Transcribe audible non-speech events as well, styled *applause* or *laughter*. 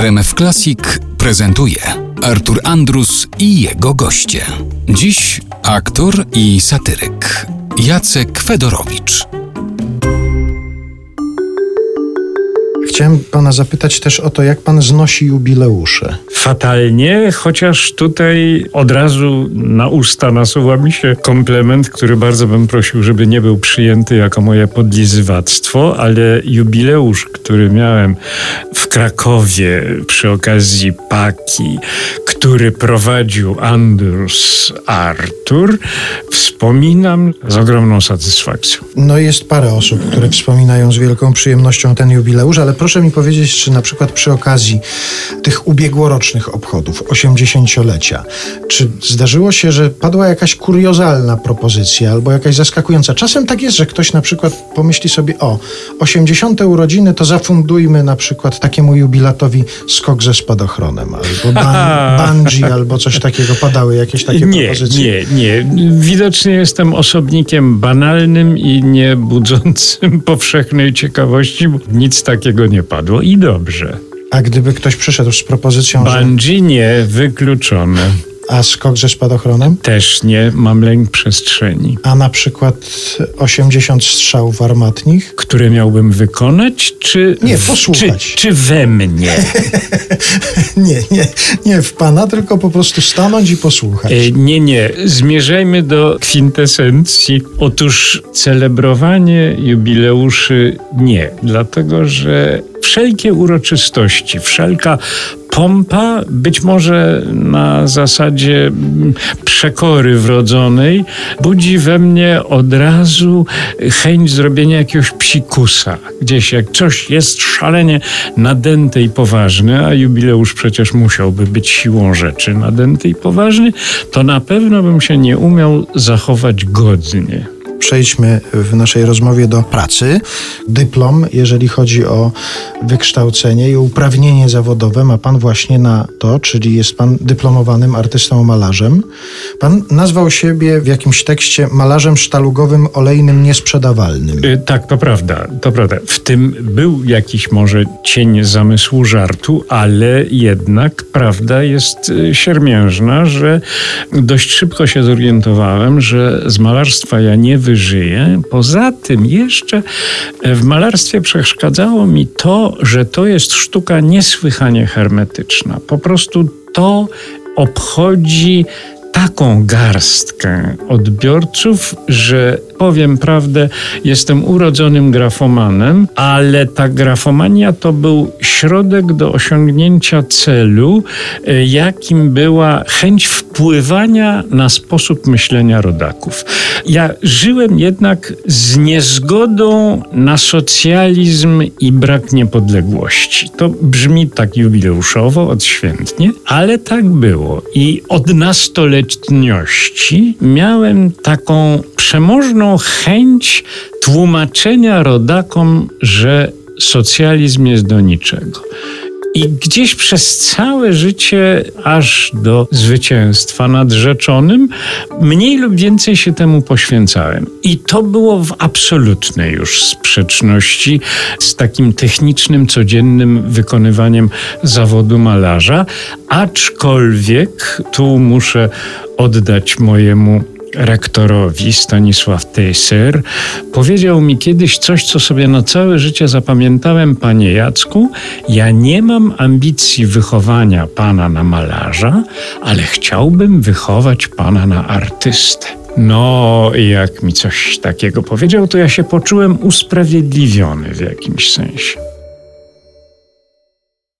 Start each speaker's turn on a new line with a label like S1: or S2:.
S1: RMF Classic prezentuje Artur Andrus i jego goście. Dziś aktor i satyryk Jacek Fedorowicz.
S2: Chciałem pana zapytać też o to, jak pan znosi jubileusze.
S3: Fatalnie, chociaż tutaj od razu na usta nasuwa mi się komplement, który bardzo bym prosił, żeby nie był przyjęty jako moje podlizywactwo, ale jubileusz, który miałem w Krakowie przy okazji Paki, który prowadził Andrus Artur, wspominam z ogromną satysfakcją.
S2: No jest parę osób, które wspominają z wielką przyjemnością ten jubileusz, ale proszę mi powiedzieć, czy na przykład przy okazji tych ubiegłorocznych obchodów, 80-lecia, czy zdarzyło się, że padła jakaś kuriozalna propozycja albo jakaś zaskakująca? Czasem tak jest, że ktoś na przykład pomyśli sobie, o, 80 urodziny to zafundujmy na przykład takiemu jubilatowi skok ze spadochronem albo bungee albo coś takiego. Padały jakieś takie
S3: nie,
S2: propozycje?
S3: Nie, nie. Widocznie jestem osobnikiem banalnym i nie budzącym *laughs* powszechnej ciekawości, bo nic takiego nie padło i dobrze.
S2: A gdyby ktoś przyszedł z propozycją, że...
S3: Bungee nie, wykluczone.
S2: A skok ze spadochronem?
S3: Też nie, mam lęk przestrzeni.
S2: A na przykład 80 strzałów armatnich?
S3: Które miałbym wykonać, czy...
S2: Nie, posłuchać.
S3: Czy, czy we mnie? *laughs*
S2: nie, nie, nie w pana, tylko po prostu stanąć i posłuchać.
S3: E, nie, nie. Zmierzajmy do kwintesencji. Otóż celebrowanie jubileuszy nie, dlatego że wszelkie uroczystości, wszelka pompa, być może na zasadzie mm, przekory wrodzonej, budzi we mnie od razu chęć zrobienia jakiegoś psikusa. Gdzieś jak coś jest szalenie nadęte i poważne, a jubileusz przecież musiałby być siłą rzeczy nadęty i poważny, to na pewno bym się nie umiał zachować godnie
S2: przejdźmy w naszej rozmowie do pracy. Dyplom, jeżeli chodzi o wykształcenie i uprawnienie zawodowe, ma pan właśnie na to, czyli jest pan dyplomowanym artystą malarzem. Pan nazwał siebie w jakimś tekście malarzem sztalugowym, olejnym, niesprzedawalnym.
S3: Yy, tak, to prawda, to prawda. W tym był jakiś może cień zamysłu żartu, ale jednak prawda jest y, siermiężna, że dość szybko się zorientowałem, że z malarstwa ja nie wyżyję. Poza tym jeszcze e, w malarstwie przeszkadzało mi to, że to jest sztuka niesłychanie hermetyczna. Po prostu to obchodzi taką garstkę odbiorców, że powiem prawdę, jestem urodzonym grafomanem, ale ta grafomania to był środek do osiągnięcia celu, e, jakim była chęć wpływania na sposób myślenia rodaków. Ja żyłem jednak z niezgodą na socjalizm i brak niepodległości. To brzmi tak jubileuszowo, odświętnie, ale tak było. I od nastoletniości miałem taką przemożną chęć tłumaczenia rodakom, że socjalizm jest do niczego. I gdzieś przez całe życie, aż do zwycięstwa nad rzeczonym, mniej lub więcej się temu poświęcałem. I to było w absolutnej już sprzeczności z takim technicznym, codziennym wykonywaniem zawodu malarza. Aczkolwiek tu muszę oddać mojemu rektorowi Stanisław Tejser, powiedział mi kiedyś coś, co sobie na całe życie zapamiętałem, panie Jacku. Ja nie mam ambicji wychowania pana na malarza, ale chciałbym wychować pana na artystę. No, jak mi coś takiego powiedział, to ja się poczułem usprawiedliwiony w jakimś sensie.